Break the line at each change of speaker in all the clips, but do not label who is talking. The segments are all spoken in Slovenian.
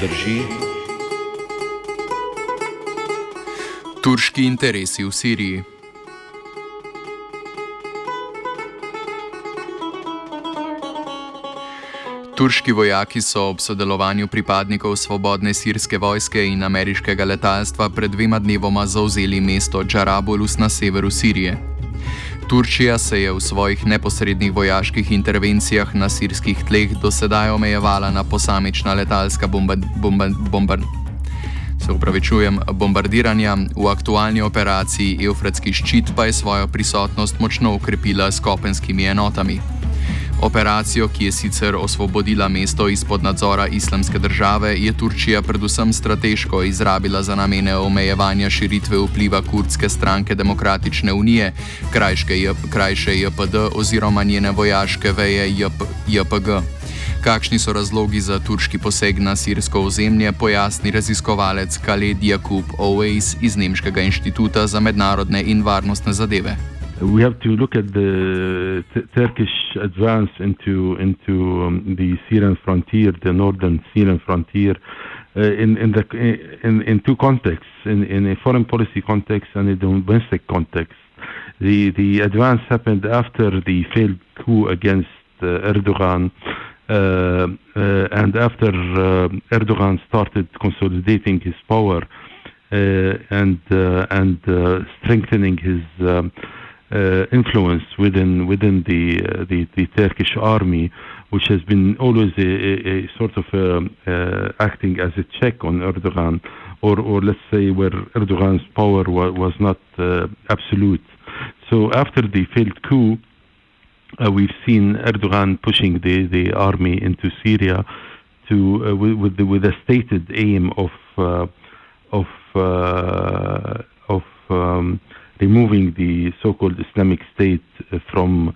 Drži.
Turški interesi v Siriji. Turški vojaki so ob sodelovanju pripadnikov svobodne sirske vojske in ameriškega letalstva pred dvema dnevoma zauzeli mesto Džarabulus na severu Sirije. Turčija se je v svojih neposrednih vojaških intervencijah na sirskih tleh do sedaj omejevala na posamična letalska bombardiranja. Se upravičujem, bombardiranja v aktualni operaciji Eufratski ščit pa je svojo prisotnost močno ukrepila s kopenskimi enotami. Operacijo, ki je sicer osvobodila mesto izpod nadzora islamske države, je Turčija predvsem strateško izrabila za namene omejevanja širitve vpliva kurdske stranke Demokratične unije, krajše JPD oziroma njene vojaške veje JP, JPG. Kakšni so razlogi za turški poseg na sirsko ozemlje, pojasni raziskovalec Khaled Jakub Owais iz Nemškega inštituta za mednarodne in varnostne zadeve.
We have to look at the t- Turkish advance into into um, the Syrian frontier, the northern Syrian frontier, uh, in in the in in two contexts, in in a foreign policy context and a domestic context. The the advance happened after the failed coup against uh, Erdogan. Uh, uh and after uh, Erdogan started consolidating his power uh, and and strengthening his um, uh, influence within within the, uh, the, the Turkish army, which has been always a, a, a sort of um, uh, acting as a check on Erdogan, or or let's say where Erdogan's power wa- was not uh, absolute. So after the failed coup, uh, we've seen Erdogan pushing the, the army into Syria to uh, with with, the, with, a stated aim of of of um, removing the so-called Islamic State uh, from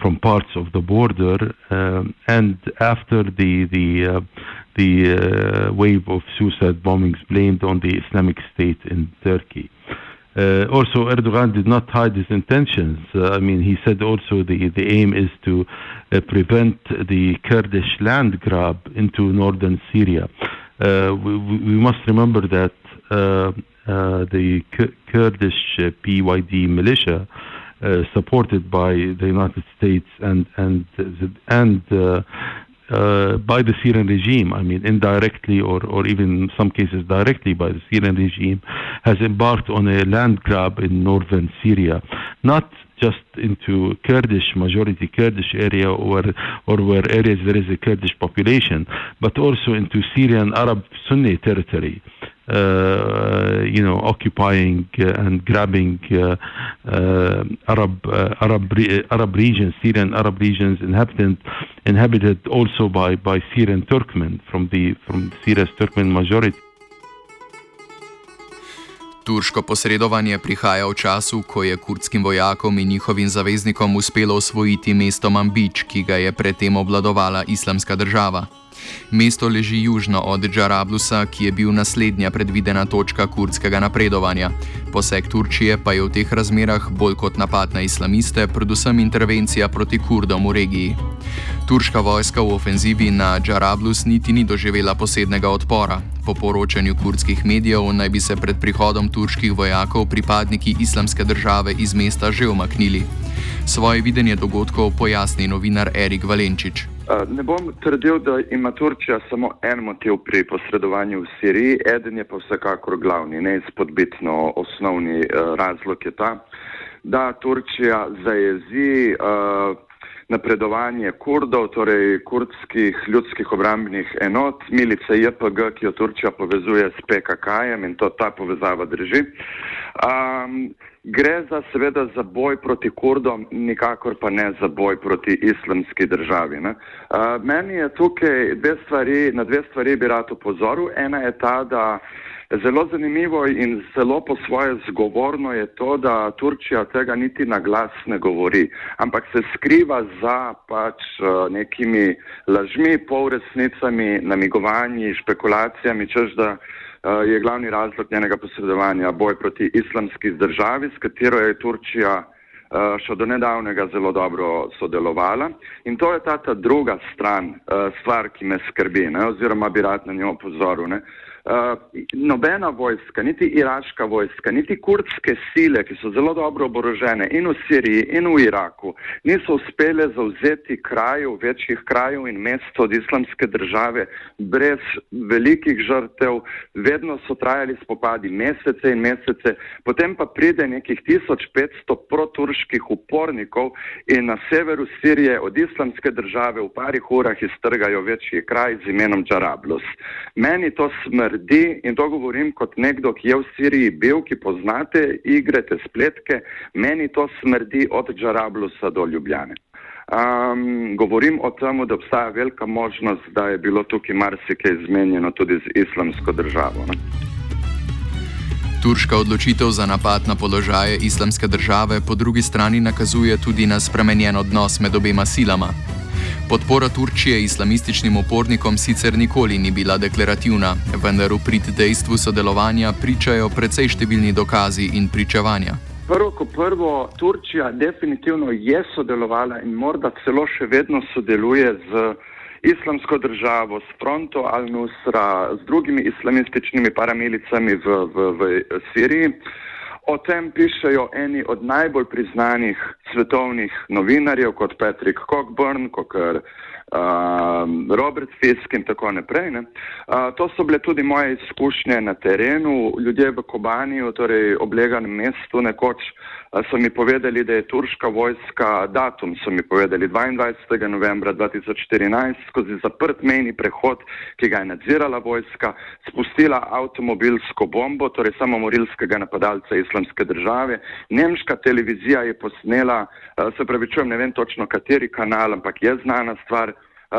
from parts of the border, um, and after the the uh, the uh, wave of suicide bombings blamed on the Islamic State in Turkey. Uh, also, Erdogan did not hide his intentions. Uh, I mean, he said also the, the aim is to uh, prevent the Kurdish land grab into northern Syria. We, we, must remember that uh, the Kurdish uh, PYD militia, uh, supported by the United States and and and uh, by the Syrian regime, I mean, indirectly or, or even in some cases directly by the Syrian regime, has embarked on a land grab in northern Syria, not just into Kurdish majority Kurdish area or or where areas there is a Kurdish population, but also into Syrian Arab Sunni territory. Uh, you know, occupying uh, and grabbing uh, Arab Arab Arab regions, Syrian Arab regions, inhabited inhabited also by by Syrian Turkmen from the from Syria's Turkmen majority.
Turško posredovanje prihaja v času, ko je kurdskim vojakom in njihovim zaveznikom uspelo osvojiti mesto Mambič, ki ga je predtem obvladovala islamska država. Mesto leži južno od Džarablusa, ki je bil naslednja predvidena točka kurdskega napredovanja. Poseg Turčije pa je v teh razmerah bolj kot napad na islamiste, predvsem intervencija proti Kurdom v regiji. Turška vojska v ofenzivi na Džarablus niti ni doživela posebnega odpora. Po poročanju kurdskih medijev naj bi se pred prihodom turških vojakov pripadniki islamske države iz mesta že omaknili. Svoje videnje dogodkov pojasni novinar Erik Valenčič.
Ne bom trdil, da ima Turčija samo en motiv pri posredovanju v Siriji, eden je pa vsekakor glavni, neizpodbitno osnovni razlog je ta, da Turčija zajezi napredovanje kurdov, torej kurdskih ljudskih obrambnih enot, milice JPG, ki jo Turčija povezuje s PKK-jem in to ta povezava drži. Um, Gre za seveda za boj proti Kurdom, nikakor pa ne za boj proti islamski državi. Uh, meni je tukaj dve stvari, na dve stvari bi rad upozoril. Ena je ta, da zelo zanimivo in zelo po svoje zgovorno je to, da Turčija tega niti na glas ne govori, ampak se skriva za pač uh, nekimi lažmi, polresnicami, namigovanji, špekulacijami, čež da Eh, je glavni razlog njenega posredovanja boj proti islamski državi, s katero je Turčija še do nedavnega zelo dobro sodelovala. In to je ta, ta druga stran, stvar, ki me skrbi, ne, oziroma bi rad na njo opozoril. Ne. Uh, nobena vojska, niti iraška vojska, niti kurdske sile, ki so zelo dobro oborožene in v Siriji in v Iraku, niso uspele zauzeti krajev, večjih krajev in mest od islamske države brez velikih žrtev. Vedno so trajali spopadi mesece in mesece, potem pa pride nekih 1500 proturških upornikov in na severu Sirije od islamske države v parih urah iztrgajo večji kraj z imenom Džarablus. Meni to smrti trdi in to govorim kot nekdo, ki je v Siriji bil, ki poznate igre, te spletke, meni to smrdi od Džarablusa do Ljubljane. Um, govorim o tem, da obstaja velika možnost, da je bilo tukaj marsikaj izmenjeno tudi z islamsko državo. Ne?
Turška odločitev za napad na položaje islamske države po drugi strani nakazuje tudi na spremenjen odnos med obema silama. Podpora Turčije islamističnim upornikom sicer nikoli ni bila deklarativna, vendar v prid dejstvu sodelovanja pričajo precej številni dokazi in pričevanja.
Prvo, kot prvo, Turčija definitivno je sodelovala in morda celo še vedno sodeluje z islamsko državo, s fronto Al-Nusra, z drugimi islamističnimi paramilicami v, v, v Siriji. O tem pišejo eni od najbolj priznanih svetovnih novinarjev, kot Patrick Cockburn, kot uh, Robert Fisk in tako naprej. Uh, to so bile tudi moje izkušnje na terenu, ljudje v Kobaniju, torej obleganem mestu nekoč. So mi povedali, da je turška vojska, datum so mi povedali 22. novembra 2014, skozi zaprt mejni prehod, ki ga je nadzirala vojska, spustila avtomobilsko bombo, torej samomorilskega napadalca islamske države. Nemška televizija je posnela, se pravi, čujem, ne vem točno kateri kanal, ampak je znana stvar,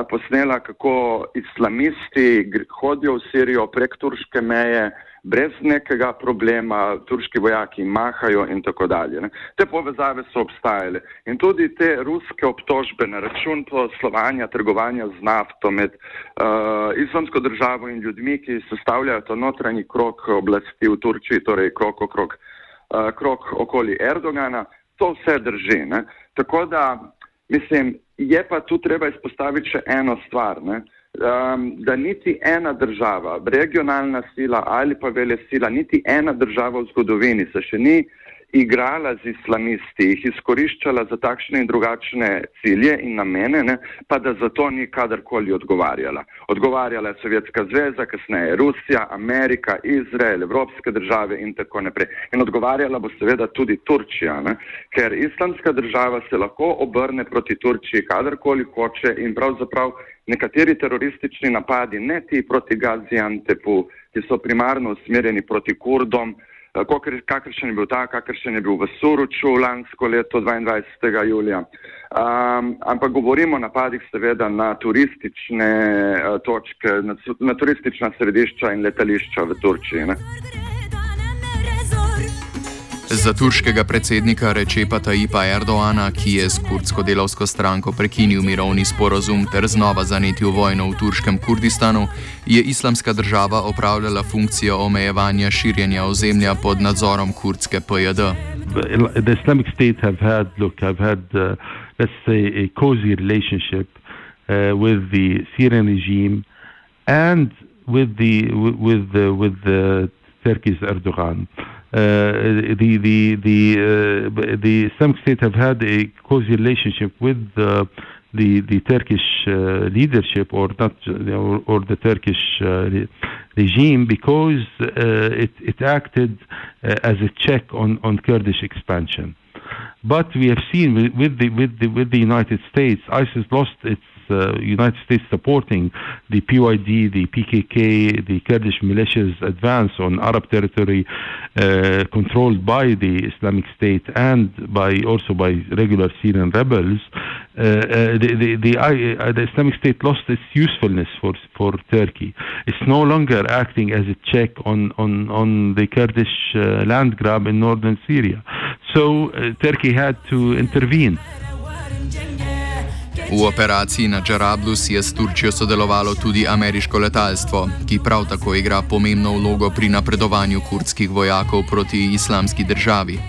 posnela, kako islamisti hodijo v Sirijo prek turške meje, brez nekega problema, turški vojaki mahajo in tako dalje. Ne. Te povezave so obstajale in tudi te ruske obtožbe na račun poslovanja, trgovanja z nafto med uh, islamsko državo in ljudmi, ki sestavljajo to notranji krok oblasti v Turčiji, torej krok okrog, uh, krok okoli Erdogana, to vse drži. Ne. Tako da, mislim, je pa tu treba izpostaviti še eno stvar. Ne um, da niti ena država, regionalna sila ali pa vele sila, niti ena država v zgodovini se še ni igrala z islamisti, jih izkoriščala za takšne in drugačne cilje in namene, ne, pa da za to ni kadarkoli odgovarjala. Odgovarjala je Sovjetska zveza, kasneje Rusija, Amerika, Izrael, Evropske države in tako naprej. In odgovarjala bo seveda tudi Turčija, ne, ker islamska država se lahko obrne proti Turčiji kadarkoli hoče in pravzaprav nekateri teroristični napadi, ne ti proti Gaziantepu, ki so primarno usmerjeni proti Kurdom, kakršen je bil ta, kakršen je bil v Suruču lansko leto 22. julija. Um, ampak govorimo o napadih seveda na turistične uh, točke, na, na turistična središča in letališča v Turčiji. Ne?
Za turškega predsednika Rečepa Tajipa Erdoana, ki je s kurdsko delovsko stranko prekinil mirovni sporozum ter znova zanetil vojno v turškem Kurdistanu, je islamska država opravljala funkcijo omejevanja širjenja ozemlja pod nadzorom kurdske PJD.
The Islamic State have had, look, have had, uh, let's say, a cozy relationship uh, with the Syrian regime and with the with the with the Turkish Erdogan. Uh, the the the uh, the Islamic State have had a close relationship with the the, the Turkish uh, leadership or not or, or the Turkish uh, re regime because uh, it it acted uh, as a check on on Kurdish expansion. But we have seen with, with the with the with the United States, ISIS lost its uh, United States supporting the PYD, the PKK, the Kurdish militias advance on Arab territory uh, controlled by the Islamic State and by also by regular Syrian rebels, uh, uh the, the, the, uh, the, Islamic State lost its usefulness for, for Turkey. It's no longer acting as a check on, on, on the Kurdish uh, land grab in northern Syria. So Turkey had to intervene.
V operaciji na Džarablus je s Turčijo sodelovalo tudi ameriško letalstvo, ki prav tako igra pomembno vlogo pri napredovanju kurdskih vojakov proti islamski državi.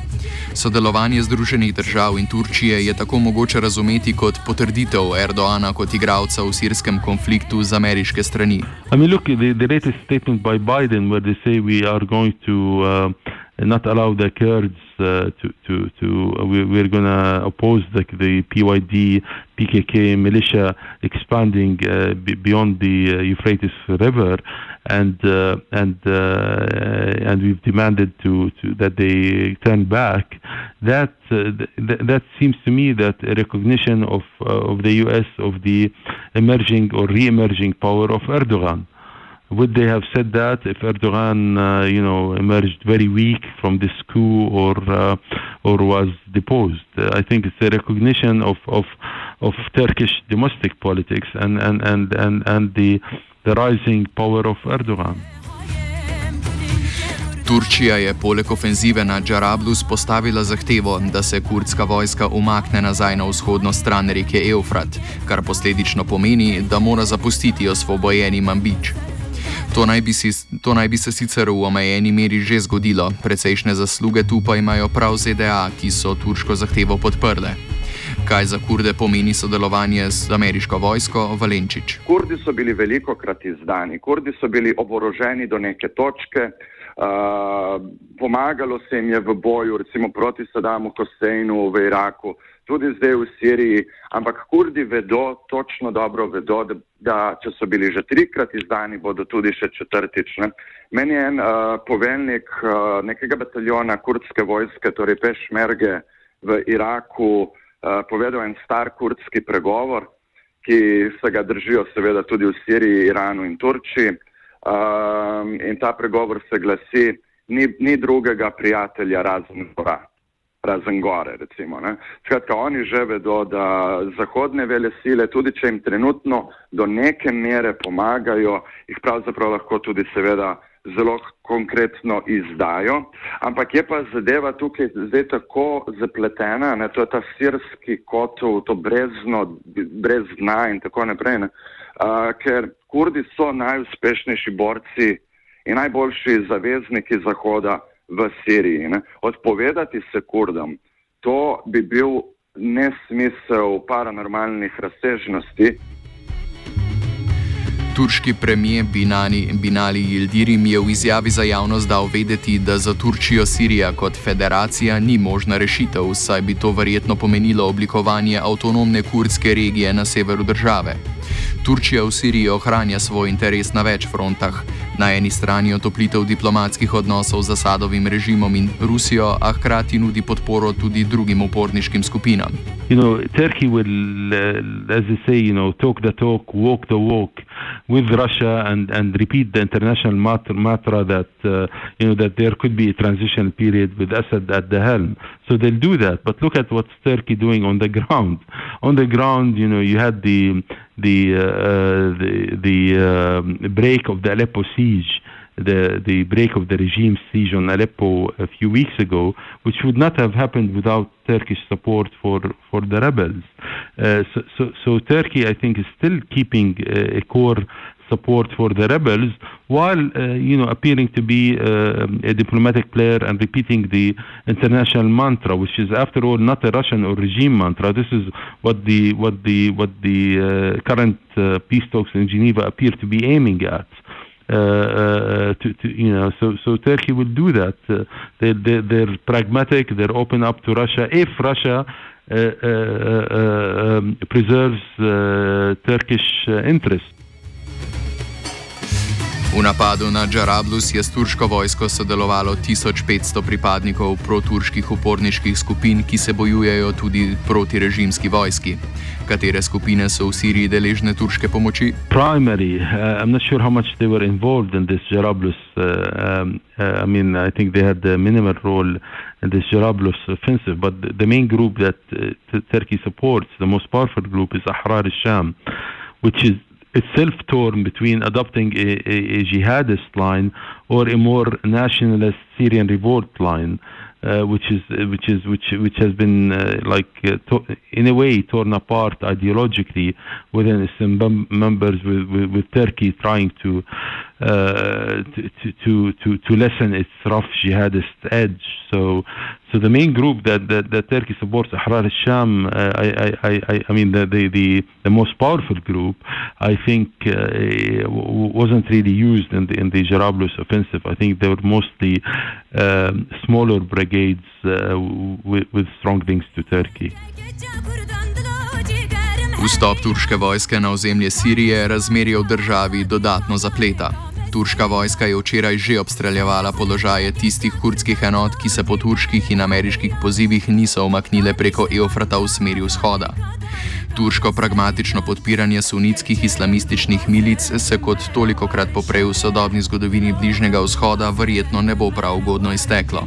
Sodelovanje Združenih držav in Turčije je tako mogoče razumeti kot potrditev Erdoana kot igralca v sirskem konfliktu z ameriške strani.
I mean, look, the, the latest statement by Biden, where they say we are going to uh, not allow the Kurds uh, to to to uh, we, we're going to oppose the, the PYD PKK militia expanding uh, beyond the uh, Euphrates River, and uh, and uh, and we've demanded to, to that they turn back. That th- that seems to me that a recognition of of the U.S. of the emerging or re-emerging power of Erdogan would they have said that if Erdogan, uh, you know, emerged very weak from this coup or uh, or was deposed? Uh, I think it's a recognition of, of of Turkish domestic politics and and and and, and the the rising power of Erdogan.
Turčija je poleg ofenzive na Džarablus postavila zahtevo, da se kurdska vojska umakne nazaj na vzhodno stran reke Eufrat, kar posledično pomeni, da mora zapustiti osvobojeni Mambič. To naj, si, to naj bi se sicer v omejeni meri že zgodilo, precejšnje zasluge tu pa imajo prav ZDA, ki so turško zahtevo podprle. Kaj za kurde pomeni sodelovanje z ameriško vojsko, Valenčič?
Kurdi so bili veliko krat izdani, kurdi so bili oboroženi do neke točke. Uh, pomagalo se jim je v boju, recimo proti Sadamu Hosseinu v Iraku, tudi zdaj v Siriji, ampak kurdi vedo, točno dobro vedo, da, da če so bili že trikrat izdani, bodo tudi še četrtič. Ne. Meni je en uh, poveljnik uh, nekega bataljona kurdske vojske, torej Pešmerge v Iraku, uh, povedal en star kurdski pregovor, ki se ga držijo seveda tudi v Siriji, Iranu in Turčiji. Uh, in ta pregovor se glasi, ni, ni drugega prijatelja razen gora razen gore. Recimo, Skratka, oni že vedo, da zahodne vele sile, tudi če jim trenutno do neke mere pomagajo, jih pravzaprav lahko tudi seveda zelo konkretno izdajo. Ampak je pa zadeva tukaj zdaj tako zapletena, ne? to je ta sirski kotov, to brezno, brez dna in tako naprej, ne? uh, ker kurdi so najuspešnejši borci in najboljši zavezniki Zahoda v Siriji. Ne? Odpovedati se kurdom, to bi bil nesmisel paranormalnih razsežnosti.
Turški premijer Binani, Binali Yildirim je v izjavi za javnost dal vedeti, da za Turčijo Sirija kot federacija ni možna rešitev, saj bi to verjetno pomenilo oblikovanje avtonomne kurdske regije na severu države. Turčija v Siriji ohranja svoj interes na več frontah. Na eni strani otoplitev diplomatskih odnosov z Asadovim režimom in Rusijo, a hkrati nudi podporo tudi drugim uporniškim skupinam.
You know, Turkey will, uh, as they say, you know, talk the talk, walk the walk with Russia, and, and repeat the international mantra that uh, you know that there could be a transition period with Assad at the helm. So they'll do that. But look at what's Turkey doing on the ground. On the ground, you know, you had the the uh, the, the uh, break of the Aleppo siege, the the break of the regime siege on Aleppo a few weeks ago, which would not have happened without Turkish support for for the rebels. Uh, so, so, so Turkey, I think, is still keeping a core support for the rebels while uh, you know appearing to be uh, a diplomatic player and repeating the international mantra which is after all not a Russian or regime mantra this is what the what the what the uh, current uh, peace talks in Geneva appear to be aiming at uh, uh, Uh, uh, to, to, you know, so so Turkey will do that. Uh, they, they, they're pragmatic. They're open up to Russia if Russia uh, um, preserves Turkish interests.
V napadu na Džarablus je s turško vojsko sodelovalo 1500 pripadnikov proturških uporniških skupin, ki se bojujejo tudi proti režimski vojski. Katere skupine so v Siriji deležne turške pomoči?
Primary, uh, I'm not sure how much they were involved in this Jarablus. Uh, um, uh, I mean, I think they had a minimal role in this Jarablus offensive, but the, main group that uh, Turkey supports, the most powerful group, is Ahrar al-Sham, which is itself torn between adopting a, a, a jihadist line or a more nationalist Syrian revolt line. Uh, which is which is which which has been uh, like uh, to- in a way torn apart ideologically within some members with, with, with, Turkey trying to uh, to, to, to, to lessen its rough jihadist edge. So, so the main group that, that, that Turkey supports, Ahrar al-Sham, uh, I, I, I, I mean the, the, the, most powerful group, I think uh, wasn't really used in the, in the Jarablus offensive. I think they were mostly um, smaller brigades uh, with, with strong links to Turkey.
Vstop turške vojske na ozemlje Sirije razmerje v državi dodatno zapleta. Turška vojska je včeraj že obstreljevala položaje tistih kurdskih enot, ki se po turških in ameriških pozivih niso omaknile preko Eufrata v smeri vzhoda. Turško pragmatično podpiranje sunitskih islamističnih milic se kot toliko krat poprej v sodobni zgodovini Bližnjega vzhoda verjetno ne bo prav ugodno izteklo.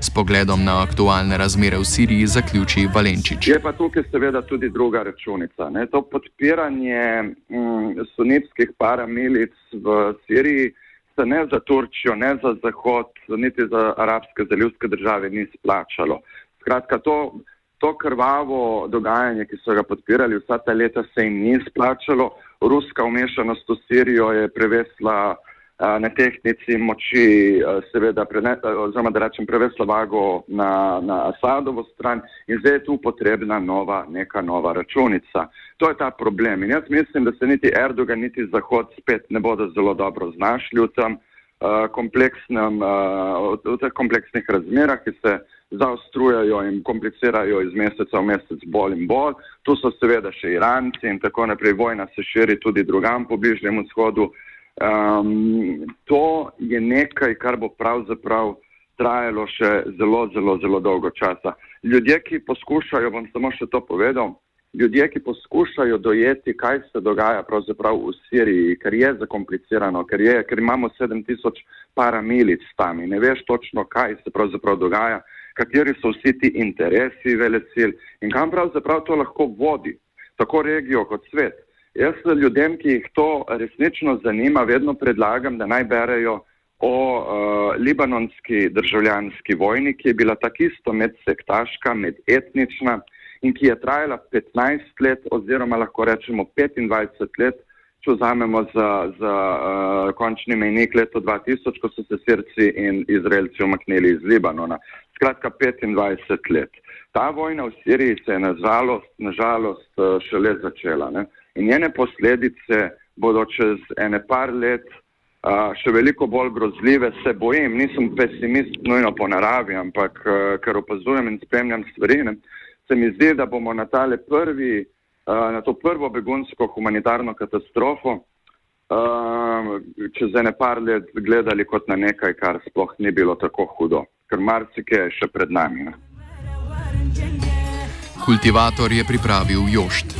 S pogledom na aktualne razmere v Siriji zaključi Valenčič.
Je pa tukaj seveda tudi druga računica. Ne? To podpiranje mm, sunitskih paramilic v Siriji se ne za Turčijo, ne za Zahod, niti za arabske zalivske države ni splačalo. Skratka, to to krvavo dogajanje, ki so ga podpirali vsa ta leta, se jim ni splačalo. Ruska umešanost v Sirijo je prevesla na tehnici moči, seveda, oziroma da rečem, prevesla vago na, na Asadovo stran in zdaj je tu potrebna nova, neka nova računica. To je ta problem. In jaz mislim, da se niti Erdogan, niti Zahod spet ne bodo zelo dobro znašli v tem kompleksnem, v teh kompleksnih razmerah, ki se zaostrujajo in komplicirajo iz meseca v mesec bolj in bolj. Tu so seveda še Iranci in tako naprej. Vojna se širi tudi drugam po Bližnjem vzhodu. Um, to je nekaj, kar bo pravzaprav trajalo še zelo, zelo, zelo dolgo časa. Ljudje, ki poskušajo, bom samo še to povedal, ljudje, ki poskušajo dojeti, kaj se dogaja pravzaprav v Siriji, ker je zakomplicirano, ker, je, ker imamo 7000 paramilic tam in ne veš točno, kaj se pravzaprav dogaja, kateri so vsi ti interesi velecil in kam pravzaprav to lahko vodi, tako regijo kot svet. Jaz ljudem, ki jih to resnično zanima, vedno predlagam, da naj berejo o uh, libanonski državljanski vojni, ki je bila takisto medsektaška, medetnična in ki je trajala 15 let oziroma lahko rečemo 25 let, če vzamemo za, za uh, končni mejnik leto 2000, ko so se Sirci in Izraelci umaknili iz Libanona skratka 25 let. Ta vojna v Siriji se je nažalost, nažalost eh, šele začela ne? in njene posledice bodo čez ene par let uh, še veliko bolj grozljive. Se bojim, nisem pesimist nujno po naravi, ampak uh, ker opazujem in spremljam stvari, ne? Se mi zdi, da bomo na, prvi, uh, na to prvo begunsko humanitarno katastrofo uh, čez ene par let gledali kot na nekaj, kar sploh ni bilo tako hudo ker marsikaj je še pred nami. Ne.
Kultivator je pripravil jošt.